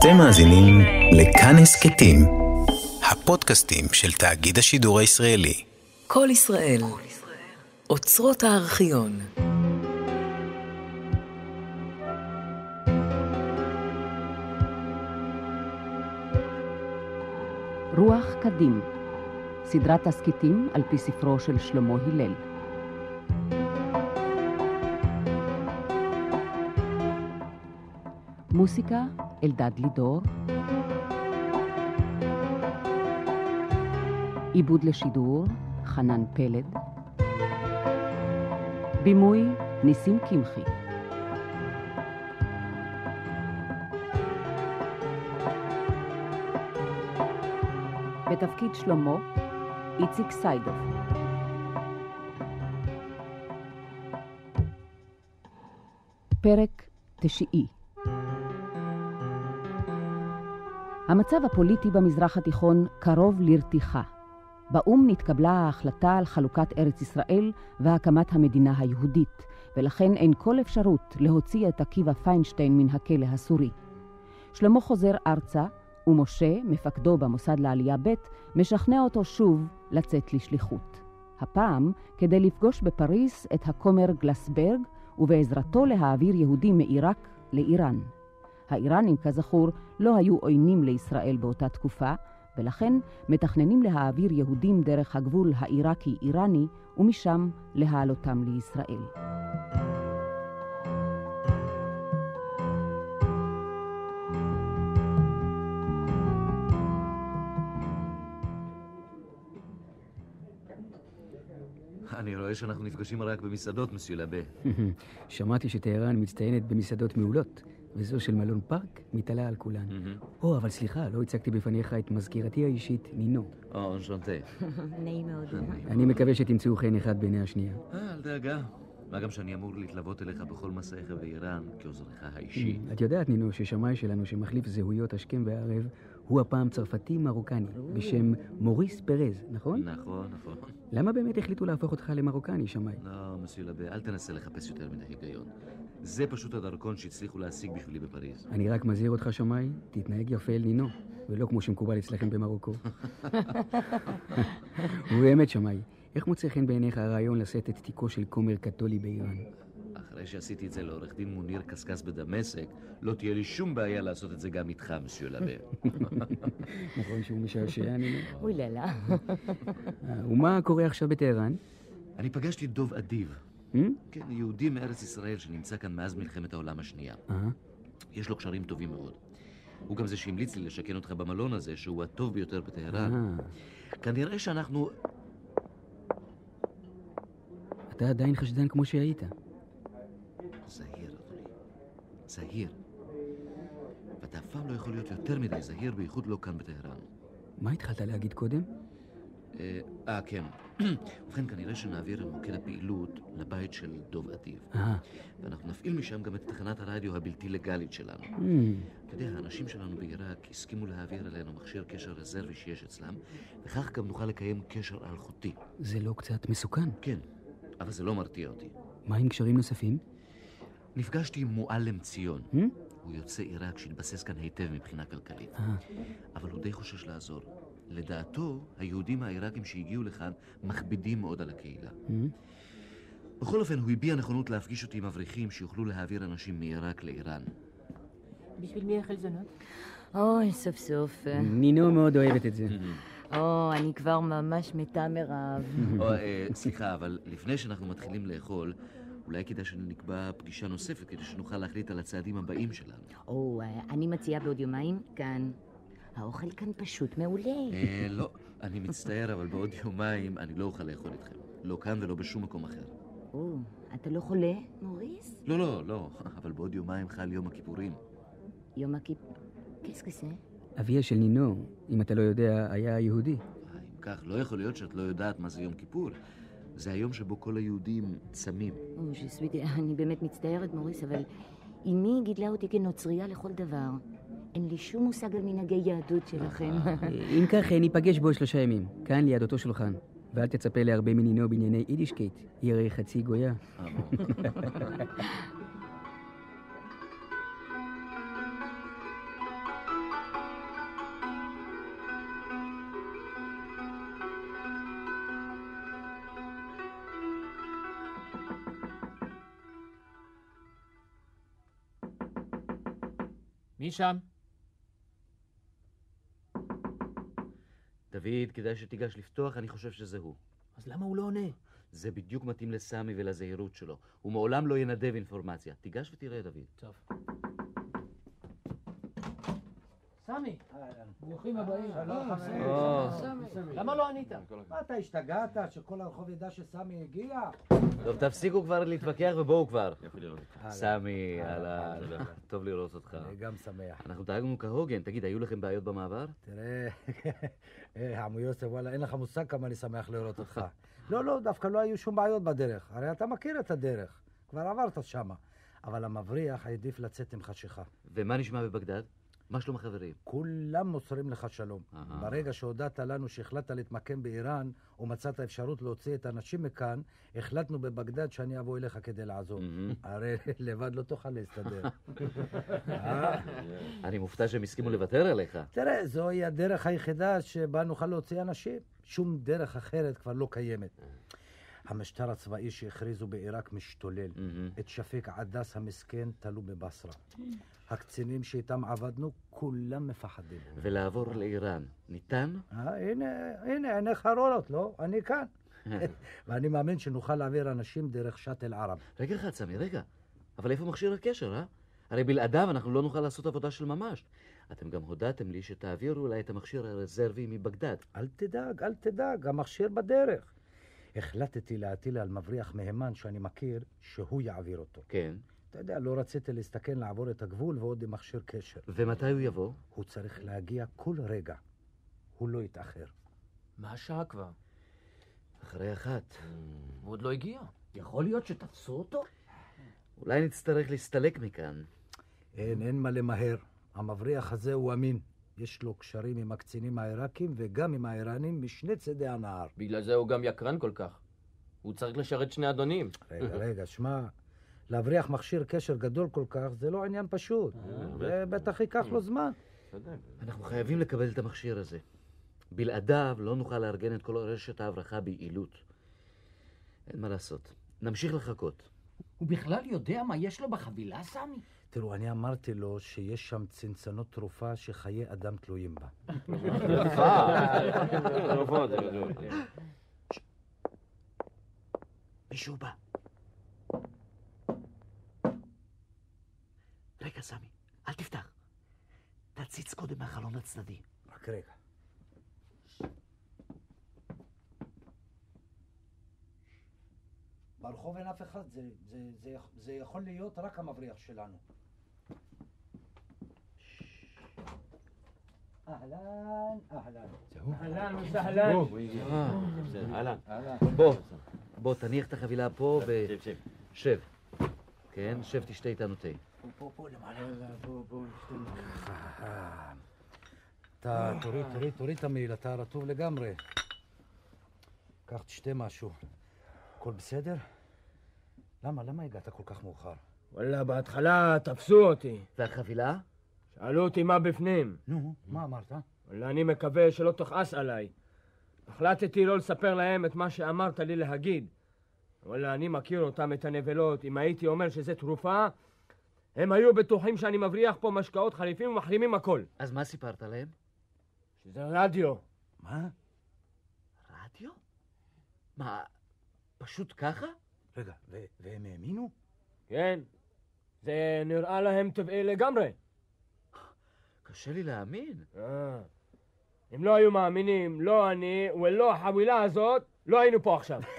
אתם מאזינים לכאן הסכתים, הפודקאסטים של תאגיד השידור הישראלי. כל ישראל, אוצרות הארכיון. רוח קדים, סדרת תסכיתים על פי ספרו של שלמה הלל. מוסיקה אלדד לידור. עיבוד לשידור חנן פלד. בימוי ניסים קמחי. בתפקיד שלמה, איציק סיידוף. פרק תשיעי המצב הפוליטי במזרח התיכון קרוב לרתיחה. באו"ם נתקבלה ההחלטה על חלוקת ארץ ישראל והקמת המדינה היהודית, ולכן אין כל אפשרות להוציא את עקיבא פיינשטיין מן הכלא הסורי. שלמה חוזר ארצה, ומשה, מפקדו במוסד לעלייה ב', משכנע אותו שוב לצאת לשליחות. הפעם כדי לפגוש בפריס את הכומר גלסברג, ובעזרתו להעביר יהודים מעיראק לאיראן. האיראנים, כזכור, לא היו עוינים לישראל באותה תקופה, ולכן מתכננים להעביר יהודים דרך הגבול העיראקי-איראני, ומשם להעלותם לישראל. אני רואה שאנחנו נפגשים רק במסעדות, מסיו לבה. שמעתי שטהרן מצטיינת במסעדות מעולות, וזו של מלון פארק מתעלה על כולן. או, אבל סליחה, לא הצגתי בפניך את מזכירתי האישית, נינו. או, אנשנטה. נעים מאוד. אני מקווה שתמצאו חן אחד בעיני השנייה. אה, אל דאגה. מה גם שאני אמור להתלוות אליך בכל מסעיך באיראן כעוזרך האישי. את יודעת, נינו, ששמאי שלנו שמחליף זהויות השכם והערב, הוא הפעם צרפתי מרוקני, בשם מוריס פרז, נכון? נכון, נכון. למה באמת החליטו להפוך אותך למרוקני, שמאי? לא, מסיו לבה, אל תנסה לחפש יותר מן ההיגיון. זה פשוט הדרכון שהצליחו להשיג בשבילי בפריז. אני רק מזהיר אותך, שמאי, תתנהג יפה אל נינו, ולא כמו שמקובל אצלכם במרוקו. ובאמת, שמאי, איך מוצא חן בעיניך הרעיון לשאת את תיקו של כומר קתולי באיראן? אחרי שעשיתי את זה לעורך דין מוניר קשקש בדמשק, לא תהיה לי שום בעיה לעשות את זה גם איתך, מסיו לבה. נכון שהוא משעשע, נינו? אוי ללה. אה, ומה קורה עכשיו בטהרן? אני פגשתי את דוב אדיב. כן, יהודי מארץ ישראל שנמצא כאן מאז מלחמת העולם השנייה. אה? יש לו קשרים טובים מאוד. הוא גם זה שהמליץ לי לשכן אותך במלון הזה, שהוא הטוב ביותר בטהרן. אה. כנראה שאנחנו... אתה עדיין חשדן כמו שהיית. זהיר, אדוני. זהיר. ואתה אף פעם לא יכול להיות יותר מדי זהיר, בייחוד לא כאן בטהרן. מה התחלת להגיד קודם? אה, אה, כן. ובכן, כנראה שנעביר את מוקד הפעילות לבית של דוב אדיב. ואנחנו נפעיל משם גם את תחנת הרדיו הבלתי לגלית שלנו. hmm, אתה יודע, האנשים שלנו בעיראק הסכימו להעביר אלינו מכשיר קשר רזרבי שיש אצלם, וכך גם נוכל לקיים קשר אלחוטי. זה לא קצת מסוכן. כן, אבל זה לא מרתיע אותי. מה עם קשרים נוספים? נפגשתי עם מועלם ציון. Hmm? הוא יוצא עיראק שהתבסס כאן היטב מבחינה כלכלית. אבל הוא די חושש לעזור. לדעתו, היהודים העיראקים שהגיעו לכאן מכבידים מאוד על הקהילה. בכל אופן, הוא הביע נכונות להפגיש אותי עם אברכים שיוכלו להעביר אנשים מעיראק לאיראן. בשביל מי החלזונות? אוי, סוף סוף. נינו מאוד אוהבת את זה. או, אני כבר ממש מתה מרעב. אה, סליחה, אבל לפני שאנחנו מתחילים לאכול, אולי כדאי שנקבע פגישה נוספת כדי שנוכל להחליט על הצעדים הבאים שלנו. או, אני מציעה בעוד יומיים כאן. האוכל כאן פשוט מעולה. אה, לא, אני מצטער, אבל בעוד יומיים אני לא אוכל לאכול איתכם. לא כאן ולא בשום מקום אחר. או, אתה לא חולה, מוריס? לא, לא, לא, אבל בעוד יומיים חל יום הכיפורים. יום הכיפ... que c'est? אביה של נינו, אם אתה לא יודע, היה יהודי. אה, אם כך, לא יכול להיות שאת לא יודעת מה זה יום כיפור. זה היום שבו כל היהודים צמים. אני באמת מצטערת, מוריס, אבל אמי גידלה אותי כנוצרייה לכל דבר. אין לי שום מושג על מנהגי יהדות שלכם. אה, אה, אם כך, אה, ניפגש בעוד שלושה ימים, כאן ליד אותו שולחן. ואל תצפה להרבה מנינו בענייני יידישקייט, היא הרי חצי גויה. מי שם? דוד, כדאי שתיגש לפתוח, אני חושב שזה הוא. אז למה הוא לא עונה? זה בדיוק מתאים לסמי ולזהירות שלו. הוא מעולם לא ינדב אינפורמציה. תיגש ותראה, דוד. טוב. סמי, ברוכים הבאים. למה לא ענית? מה, אתה השתגעת שכל הרחוב ידע שסמי הגיע? טוב, תפסיקו כבר להתווכח ובואו כבר. סמי, אהלן, טוב לראות אותך. אני גם שמח. אנחנו דאגנו כהוגן. תגיד, היו לכם בעיות במעבר? תראה, אה, עמו יוסף, וואלה, אין לך מושג כמה אני שמח לראות אותך. לא, לא, דווקא לא היו שום בעיות בדרך. הרי אתה מכיר את הדרך. כבר עברת שמה. אבל המבריח העדיף לצאת עם חשיכה. ומה נשמע בבגדד? מה שלום החברים? כולם מוסרים לך שלום. אהה. ברגע שהודעת לנו שהחלטת להתמקם באיראן ומצאת אפשרות להוציא את האנשים מכאן, החלטנו בבגדד שאני אבוא אליך כדי לעזור. הרי לבד לא תוכל להסתדר. אה? אני מופתע שהם הסכימו לוותר עליך. תראה, זוהי הדרך היחידה שבה נוכל להוציא אנשים. שום דרך אחרת כבר לא קיימת. המשטר הצבאי שהכריזו בעיראק משתולל. מהמם. את שפיק עדס המסכן תלו בבصרה. הקצינים שאיתם עבדנו, כולם מפחדים. ולעבור לאיראן. ניתן? אה, הנה, הנה, עיניך רואות, לא? אני כאן. ואני מאמין שנוכל להעביר אנשים דרך שאטל ערב. רגע אחד, סמי, רגע. אבל איפה מכשיר הקשר, אה? הרי בלעדיו אנחנו לא נוכל לעשות עבודה של ממש. אתם גם הודעתם לי שתעבירו אליי את המכשיר הרזרבי מבגדד. אל תדאג, אל תדאג, המכשיר בדרך. החלטתי להטיל על מבריח מהימן שאני מכיר, שהוא יעביר אותו. כן. אתה יודע, לא רציתי להסתכן לעבור את הגבול ועוד עם מכשיר קשר. ומתי הוא יבוא? הוא צריך להגיע כל רגע. הוא לא יתאחר. מה השעה כבר? אחרי אחת. הוא עוד לא הגיע. יכול להיות שתפסו אותו? אולי נצטרך להסתלק מכאן. אין, אין מה למהר. המבריח הזה הוא אמין. יש לו קשרים עם הקצינים העיראקים וגם עם האיראנים משני צידי הנהר. בגלל זה הוא גם יקרן כל כך. הוא צריך לשרת שני אדונים. רגע, רגע, שמע, להבריח מכשיר קשר גדול כל כך זה לא עניין פשוט. זה בטח ייקח לו זמן. אנחנו חייבים לקבל את המכשיר הזה. בלעדיו לא נוכל לארגן את כל רשת ההברחה ביעילות. אין מה לעשות. נמשיך לחכות. הוא בכלל יודע מה יש לו בחבילה, סמי? תראו, אני אמרתי לו שיש שם צנצנות תרופה שחיי אדם תלויים בה. מישהו בא. רגע, סמי, אל תפתח. תציץ קודם מהחלון הצדדי. רק רגע. ברחוב אין אף אחד, זה, זה, זה, זה יכול להיות רק המבריח שלנו. אהלן, אהלן. אהלן וסהלן. בוא, בוא, תניח את החבילה פה ו... שב. כן, שב, תשתה איתנו תה. פה, פה, למעלה. אתה תוריד, תוריד, תוריד את המעיל, אתה רטוב לגמרי. קח, תשתה משהו. הכל בסדר? למה, למה הגעת כל כך מאוחר? וואלה, בהתחלה תפסו אותי. והחבילה? שאלו אותי מה בפנים. נו, מה אמרת? אני מקווה שלא תכעס עליי. החלטתי לא לספר להם את מה שאמרת לי להגיד. וואלה, אני מכיר אותם, את הנבלות. אם הייתי אומר שזה תרופה, הם היו בטוחים שאני מבריח פה משקאות חליפים ומחרימים הכל. אז מה סיפרת להם? שזה רדיו. מה? רדיו? מה, פשוט ככה? רגע, והם האמינו? כן, זה נראה להם טבעי לגמרי. קשה לי להאמין. אה. אם לא היו מאמינים, לא אני ולא החבילה הזאת, לא היינו פה עכשיו.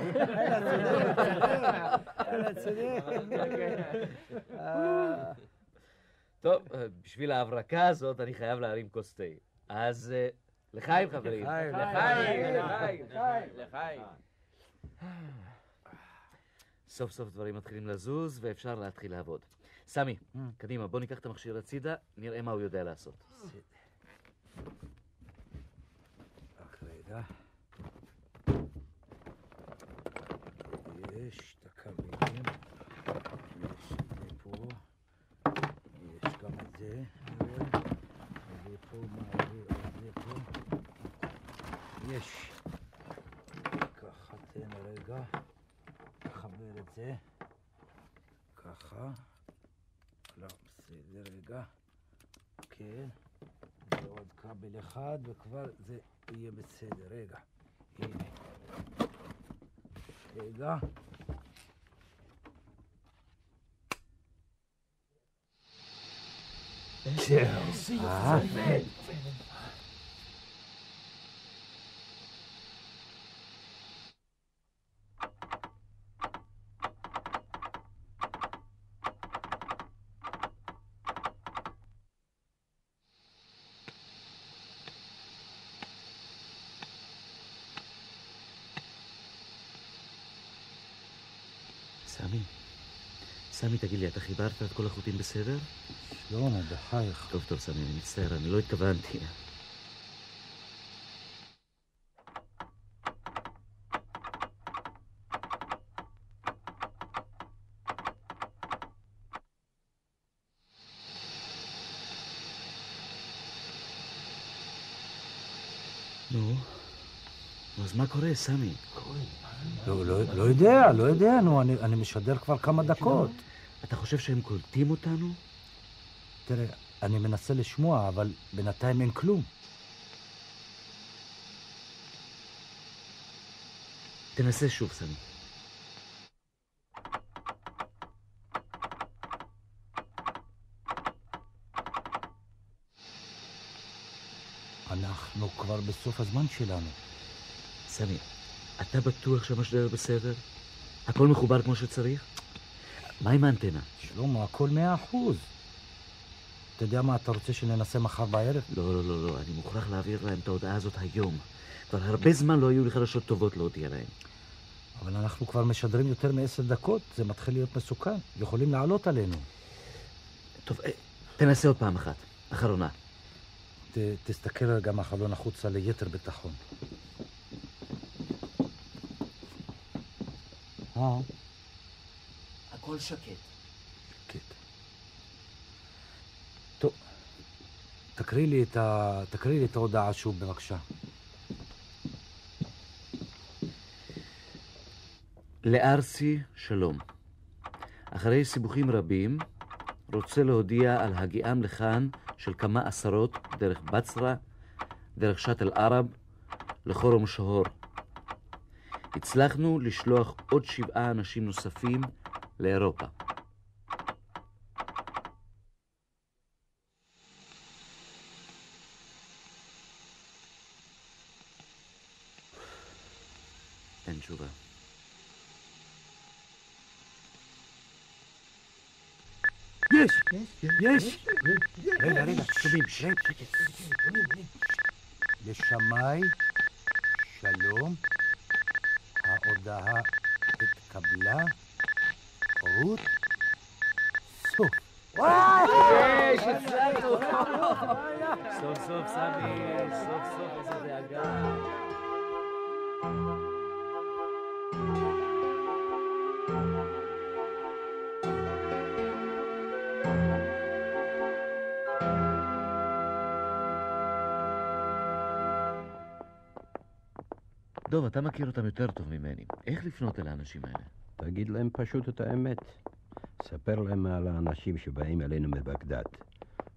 טוב, אה, בשביל ההברקה הזאת אני חייב להרים כוס תה. אז אה, לחיים, חברים. לחיים, לחיים, לחיים, לחיים. סוף סוף דברים מתחילים לזוז ואפשר להתחיל לעבוד. סמי, קדימה, בוא ניקח את המכשיר הצידה, נראה מה הוא יודע לעשות. רק רגע. יש את הכבלים, יש את פה, יש גם את זה, נראה. זה פה, מעביר את זה פה. יש. ככה, תן רגע. נחבר את זה. ככה. לא, בסדר, רגע. כן. ועוד כבל אחד, וכבר זה יהיה בסדר. רגע. הנה. רגע. זהו. אה, סמי, סמי, תגיד לי, אתה חיברת את כל החוטים בסדר? שלמה, בחייך. טוב, טוב, סמי, אני מצטער, אני לא התכוונתי. נו, אז מה קורה, סמי? לא, לא, לא יודע, לא יודע, נו, אני, אני משדר כבר כמה דקות. אתה חושב שהם קולטים אותנו? תראה, אני מנסה לשמוע, אבל בינתיים אין כלום. תנסה שוב, סמי. אנחנו כבר בסוף הזמן שלנו. סמי, אתה בטוח שהמשדר בסדר? הכל מחובר כמו שצריך? מה עם האנטנה? שלמה, הכל מאה אחוז. אתה יודע מה, אתה רוצה שננסה מחר בערב? לא, לא, לא, לא, אני מוכרח להעביר להם את ההודעה הזאת היום. כבר הרבה זמן לא היו לי חדשות טובות להודיע להם. אבל אנחנו כבר משדרים יותר מעשר דקות, זה מתחיל להיות מסוכן. יכולים לעלות עלינו. טוב, אה, תנסה עוד פעם אחת, אחרונה. ת, תסתכל רגע מהחלון החוצה ליתר ביטחון. אה, הכל שקט. שקט. טוב, תקריא לי את, ה... תקריא לי את ההודעה שוב, בבקשה. לארסי שלום. אחרי סיבוכים רבים, רוצה להודיע על הגיעם לכאן של כמה עשרות דרך בצרה, דרך שאט אל-ערב, לחורם שהור. הצלחנו לשלוח עוד שבעה אנשים נוספים לאירופה. אין תשובה. יש! יש! רגע, רגע, שומעים, רגע. לשמאי, שלום, ההודעה התקבלה, רות, סוף. סוף סוף, סמי, סוף סוף איזה דאגה. דוב, אתה מכיר אותם יותר טוב ממני. איך לפנות אל האנשים האלה? תגיד להם פשוט את האמת. ספר להם על האנשים שבאים אלינו מבגדד,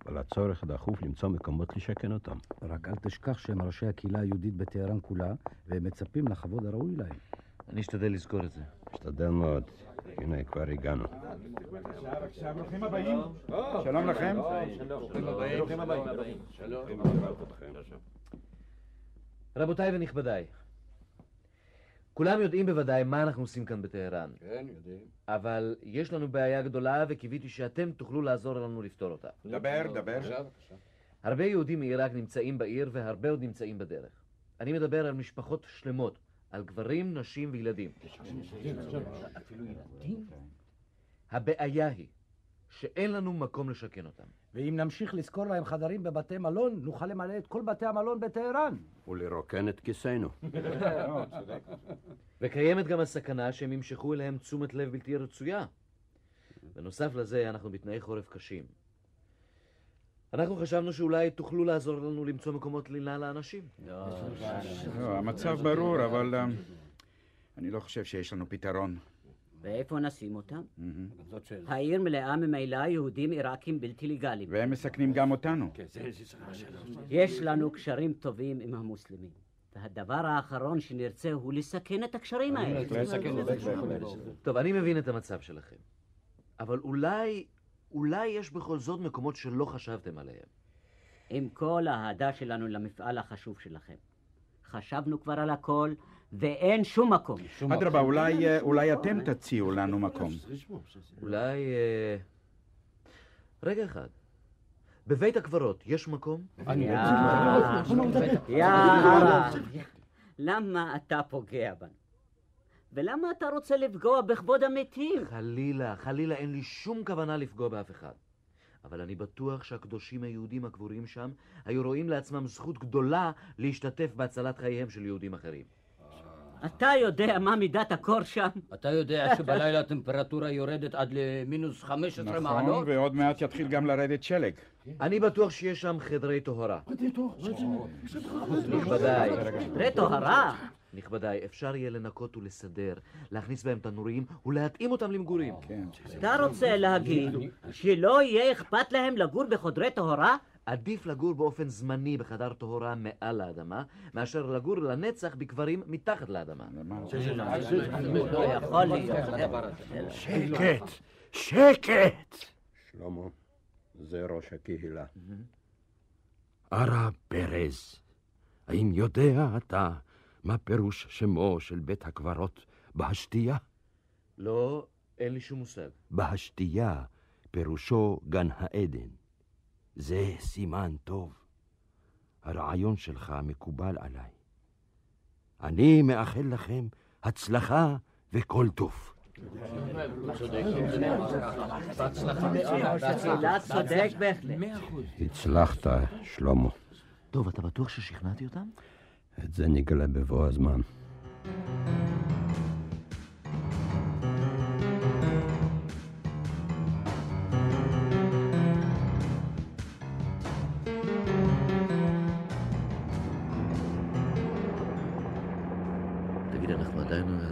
ועל הצורך הדחוף למצוא מקומות לשכן אותם. רק אל תשכח שהם ראשי הקהילה היהודית בטהרן כולה, והם מצפים לכבוד הראוי להם. אני אשתדל לזכור את זה. משתדל מאוד. הנה, כבר הגענו. ברוכים הבאים. שלום לכם. ברוכים הבאים. רבותיי ונכבדיי, כולם יודעים בוודאי מה אנחנו עושים כאן בטהרן. כן, יודעים. אבל יש לנו בעיה גדולה וקיוויתי שאתם תוכלו לעזור לנו לפתור אותה. דבר, דבר. הרבה יהודים מעיראק נמצאים בעיר והרבה עוד נמצאים בדרך. אני מדבר על משפחות שלמות, על גברים, נשים וילדים. אפילו ילדים? הבעיה היא שאין לנו מקום לשכן אותם. ואם נמשיך לשכור להם חדרים בבתי מלון, נוכל למלא את כל בתי המלון בטהרן. ולרוקן את כיסנו. וקיימת גם הסכנה שהם ימשכו אליהם תשומת לב בלתי רצויה. בנוסף לזה, אנחנו בתנאי חורף קשים. אנחנו חשבנו שאולי תוכלו לעזור לנו למצוא מקומות לינה לאנשים. לא, המצב ברור, אבל אה, אני לא חושב שיש לנו פתרון. ואיפה נשים אותם? מהמם. העיר מלאה ממילא יהודים עיראקים בלתי לגאליים. והם מסכנים גם אותנו. יש לנו קשרים טובים עם המוסלמים. והדבר האחרון שנרצה הוא לסכן את הקשרים האלה. טוב, אני מבין את המצב שלכם. אבל אולי, אולי יש בכל זאת מקומות שלא חשבתם עליהם. עם כל האהדה שלנו למפעל החשוב שלכם. חשבנו כבר על הכל, ואין שום מקום. אדרבה, אולי, אה, אולי אתם תציעו לנו מקום. אולי... אה, רגע אחד. בבית הקברות יש מקום? יא הרב, למה אתה פוגע בנו? ולמה אתה רוצה לפגוע בכבוד המתים? חלילה, חלילה, אין לי שום כוונה לפגוע באף אחד. אבל אני בטוח שהקדושים היהודים הקבורים שם היו רואים לעצמם זכות גדולה להשתתף בהצלת חייהם של יהודים אחרים. אתה יודע מה מידת הקור שם? אתה יודע שבלילה הטמפרטורה יורדת עד למינוס 15 נכון, מעלות? ועוד מעט יתחיל גם לרדת שלג. אני בטוח שיש שם חדרי טהרה. נכבדיי, חדרי טהרה? נכבדיי, אפשר יהיה לנקות ולסדר, להכניס בהם תנורים ולהתאים אותם למגורים. כן. אתה רוצה להגיד שלא יהיה אכפת להם לגור בחדרי טהרה? עדיף לגור באופן זמני בחדר טהרה מעל האדמה, מאשר לגור לנצח בקברים מתחת לאדמה. לא להיות. שקט, שקט! שלמה, זה ראש הקהילה. ערה פרז, האם יודע אתה מה פירוש שמו של בית הקברות בהשתייה? לא, אין לי שום מושג. בהשתייה פירושו גן העדן. זה סימן טוב. הרעיון שלך מקובל עליי. אני מאחל לכם הצלחה וכל טוב. הצלחת, שלמה. טוב, אתה בטוח ששכנעתי אותם? את זה נגלה בבוא הזמן. תגיד,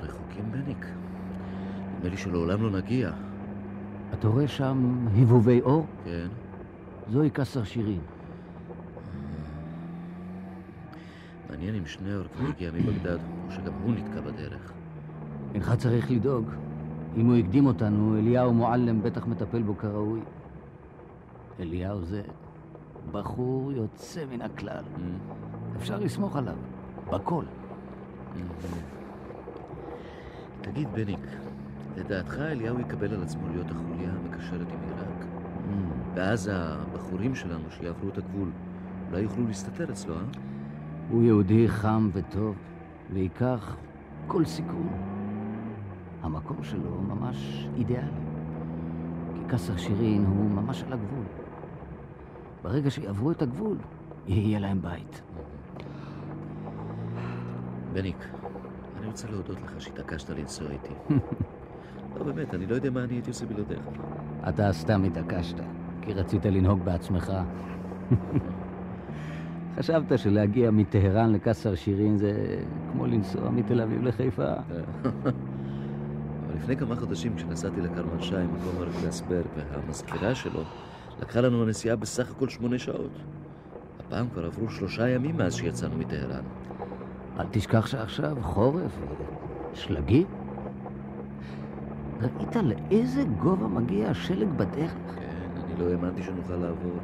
רחוקים, בניק? נדמה לי שלעולם לא נגיע. אתה רואה שם הבהובי אור? כן. זוהי קסר שירים. מעניין אם שניאור כבר הגיע מבגדד, או שגם הוא נתקע בדרך. אינך צריך לדאוג. אם הוא הקדים אותנו, אליהו מועלם בטח מטפל בו כראוי. אליהו זה בחור יוצא מן הכלל. אפשר לסמוך עליו, בכל. תגיד, בניק, לדעתך אליהו יקבל על עצמו להיות החוליה המקשרת עם עיראק? ואז הבחורים שלנו שיעברו את הגבול אולי יוכלו להסתתר אצלו, אה? הוא יהודי חם וטוב, וייקח כל סיכון. המקום שלו ממש אידיאלי. כי קסר שירין הוא ממש על הגבול. ברגע שיעברו את הגבול, יהיה להם בית. בניק, אני רוצה להודות לך שהתעקשת לנסוע איתי. לא, באמת, אני לא יודע מה אני הייתי עושה בלעדיך. אתה סתם התעקשת, כי רצית לנהוג בעצמך. חשבת שלהגיע מטהרן לקסר שירין זה כמו לנסוע מתל אביב לחיפה? אבל לפני כמה חודשים כשנסעתי לכרמל שי, מקום ארקלסברג, והמזכירה שלו לקחה לנו הנסיעה בסך הכל שמונה שעות. הפעם כבר עברו שלושה ימים מאז שיצאנו מטהרן. אל תשכח שעכשיו חורף, שלגי. ראית לאיזה גובה מגיע השלג בדרך? כן, אני לא האמנתי שנוכל לעבור.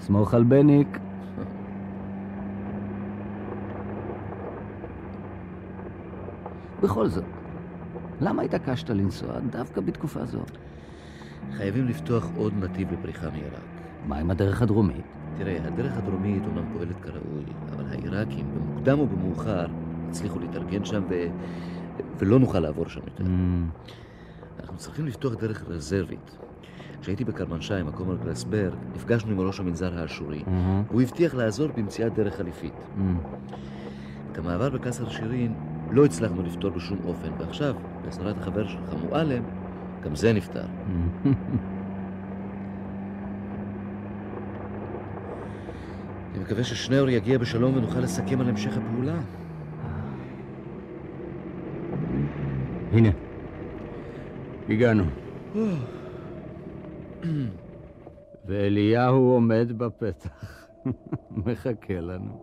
סמוך על בניק. בכל זאת, למה התעקשת לנסוע דווקא בתקופה זו? חייבים לפתוח עוד נתיב לפריחה מעיראק. מה עם הדרך הדרומית? תראה, הדרך הדרומית אומנם פועלת כראוי, אבל העיראקים, במוקדם או במאוחר, הצליחו להתארגן שם ו... ולא נוכל לעבור שם יותר. Mm. אנחנו צריכים לפתוח דרך רזרבית. כשהייתי בקרמנשי, מקום על גלסברג, נפגשנו עם ראש המנזר האשורי. Mm-hmm. הוא הבטיח לעזור במציאת דרך חליפית. Mm. את המעבר בקסר שירין לא הצלחנו לפתור בשום אופן, ועכשיו, בעזרת החבר שלך מועלם, גם זה נפתר. אני מקווה ששניאור יגיע בשלום ונוכל לסכם על המשך הפעולה. הנה, הגענו. ואליהו עומד בפתח, מחכה לנו.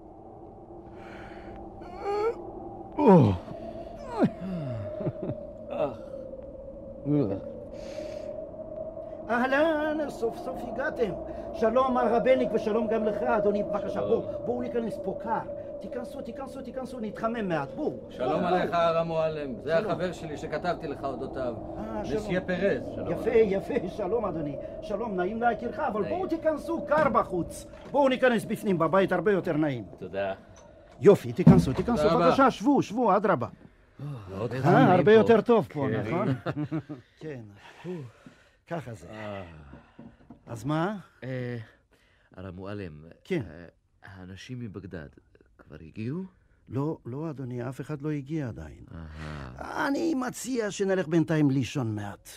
אהלן, סוף סוף הגעתם. שלום מר רבניק ושלום גם לך, אדוני. בבקשה, בואו, בואו ניכנס פה קר. תיכנסו, תיכנסו, תיכנסו, נתחמם מעט, בואו. שלום עליך, הר המועלם. זה החבר שלי שכתבתי לך אודותיו. אה. מסיה פרז. יפה, יפה, שלום אדוני. שלום, נעים להכירך, אבל בואו תיכנסו, קר בחוץ. בואו ניכנס בפנים, בבית הרבה יותר נעים. תודה. יופי, תיכנסו, תיכנסו. בבקשה, שבו, שבו, אדרבה. אה, חמים הרבה. יותר טוב פה, כן. נכון? כן, ככה זה. אז מה? אה, הר המועלם. כן. אה, האנשים מבגדד כבר הגיעו? לא, לא, אדוני, אף אחד לא הגיע עדיין. אני מציע שנלך בינתיים לישון מעט.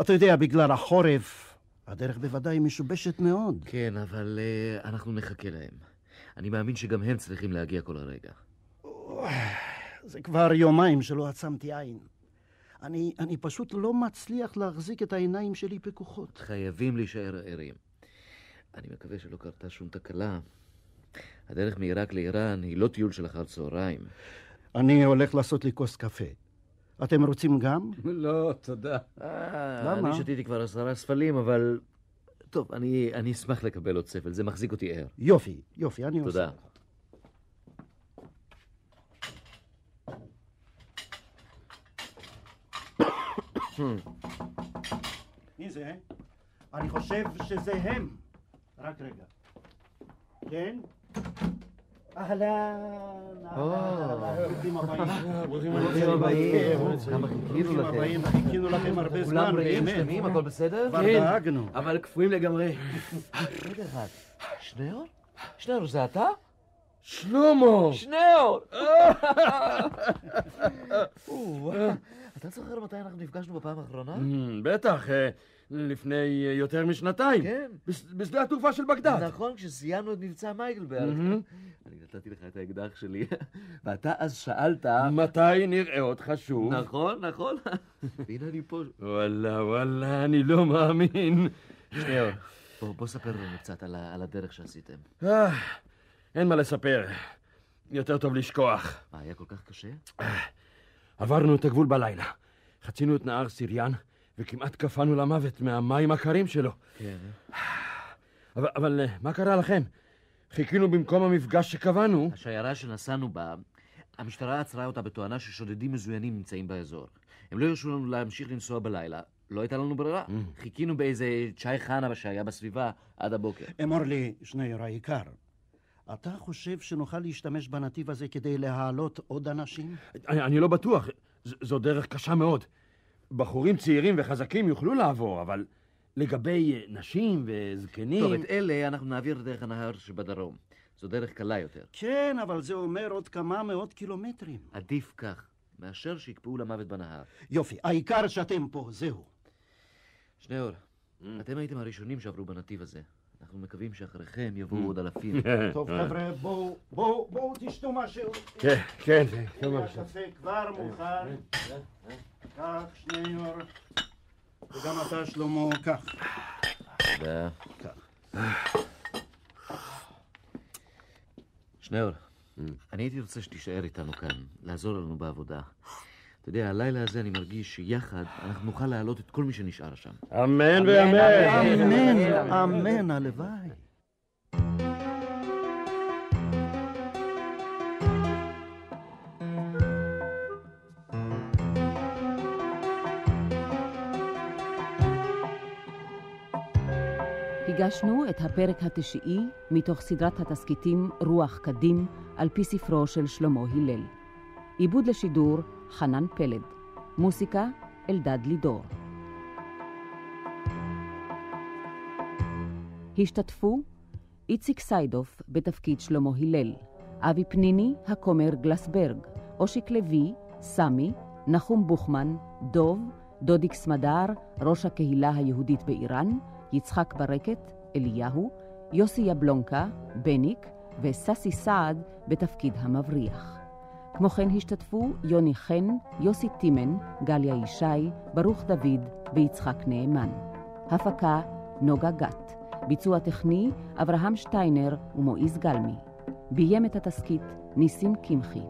אתה יודע, בגלל החורף, הדרך בוודאי משובשת מאוד. כן, אבל אה, אנחנו נחכה להם. אני מאמין שגם הם צריכים להגיע כל הרגע. זה כבר יומיים שלא עצמתי עין. אני, אני פשוט לא מצליח להחזיק את העיניים שלי פקוחות. חייבים להישאר ערים. אני מקווה שלא קרתה שום תקלה. הדרך מעיראק לאיראן היא לא טיול של אחר צהריים. אני הולך לעשות לי כוס קפה. אתם רוצים גם? לא, תודה. אה, למה? אני שתיתי כבר עשרה ספלים, אבל... טוב, אני, אני אשמח לקבל עוד ספל, זה מחזיק אותי ער. יופי, יופי, אני עושה. תודה. מי זה? אני חושב שזה הם. רק רגע. כן? אהלן, אהלן, ברוכים הבאים. ברוכים הבאים. ברוכים. הבאים, חיכינו לכם הרבה זמן, כולם בריאים. שלמים, הכל בסדר? כבר כן. דאגנו. אבל קפואים לגמרי. רגע אחד. שניאור? שניאור, זה אתה? שלמה! שניאור! אתה זוכר מתי אנחנו נפגשנו בפעם האחרונה? Mm, בטח, אה, לפני אה, יותר משנתיים. כן. בש- בשדה התעופה של בגדד. נכון, כשסיימנו את מבצע מייקלברג. מהמם. אני נתתי לך את האקדח שלי, ואתה אז שאלת... מתי נראה אותך שוב? נכון, נכון. והנה אני פה. וואלה, וואלה, אני לא מאמין. שניאור, בוא ספר לנו קצת על הדרך שעשיתם. אה, אין מה לספר. יותר טוב לשכוח. מה, היה כל כך קשה? עברנו את הגבול בלילה. חצינו את נהר סיריאן, וכמעט קפאנו למוות מהמים הקרים שלו. כן. אבל, אבל אה, מה קרה לכם? חיכינו במקום המפגש שקבענו. השיירה שנסענו בה, המשטרה עצרה אותה בתואנה ששודדים מזוינים נמצאים באזור. הם לא הרשו לנו להמשיך לנסוע בלילה, לא הייתה לנו ברירה. חיכינו באיזה צ'אי חנה שהיה בסביבה עד הבוקר. אמור לי, שניאור היקר, אתה חושב שנוכל להשתמש בנתיב הזה כדי להעלות עוד אנשים? אני, אני לא בטוח, ז, זו דרך קשה מאוד. בחורים צעירים וחזקים יוכלו לעבור, אבל לגבי נשים וזקנים... טוב, את אלה אנחנו נעביר דרך הנהר שבדרום. זו דרך קלה יותר. כן, אבל זה אומר עוד כמה מאות קילומטרים. עדיף כך, מאשר שיקפאו למוות בנהר. יופי, העיקר שאתם פה, זהו. שניאור, אתם הייתם הראשונים שעברו בנתיב הזה. אנחנו מקווים שאחריכם יבואו עוד אלפים. טוב, חבר'ה, בואו, בואו, בואו תשתו משהו. כן, כן, כן, כן, הקפה כבר מוכן. קח, שניאור. וגם אתה, שלמה, קח. תודה. שניאור, אני הייתי רוצה שתישאר איתנו כאן, לעזור לנו בעבודה. אתה יודע, הלילה הזה אני מרגיש שיחד אנחנו נוכל להעלות את כל מי שנשאר שם. אמן ואמן. אמן, אמן, הלוואי. הגשנו את הפרק התשיעי מתוך סדרת התסכיתים רוח קדים על פי ספרו של שלמה הלל. עיבוד לשידור חנן פלד. מוסיקה אלדד לידור. השתתפו איציק סיידוף בתפקיד שלמה הלל, אבי פניני, הכומר גלסברג, אושיק לוי, סמי, נחום בוכמן, דוב, דודיק סמדר, ראש הקהילה היהודית באיראן, יצחק ברקת, אליהו, יוסי יבלונקה, בניק וססי סעד בתפקיד המבריח. כמו כן השתתפו יוני חן, יוסי טימן, גליה ישי, ברוך דוד ויצחק נאמן. הפקה נוגה גת. ביצוע טכני אברהם שטיינר ומועיז גלמי. ביים את התסכית ניסים קמחי.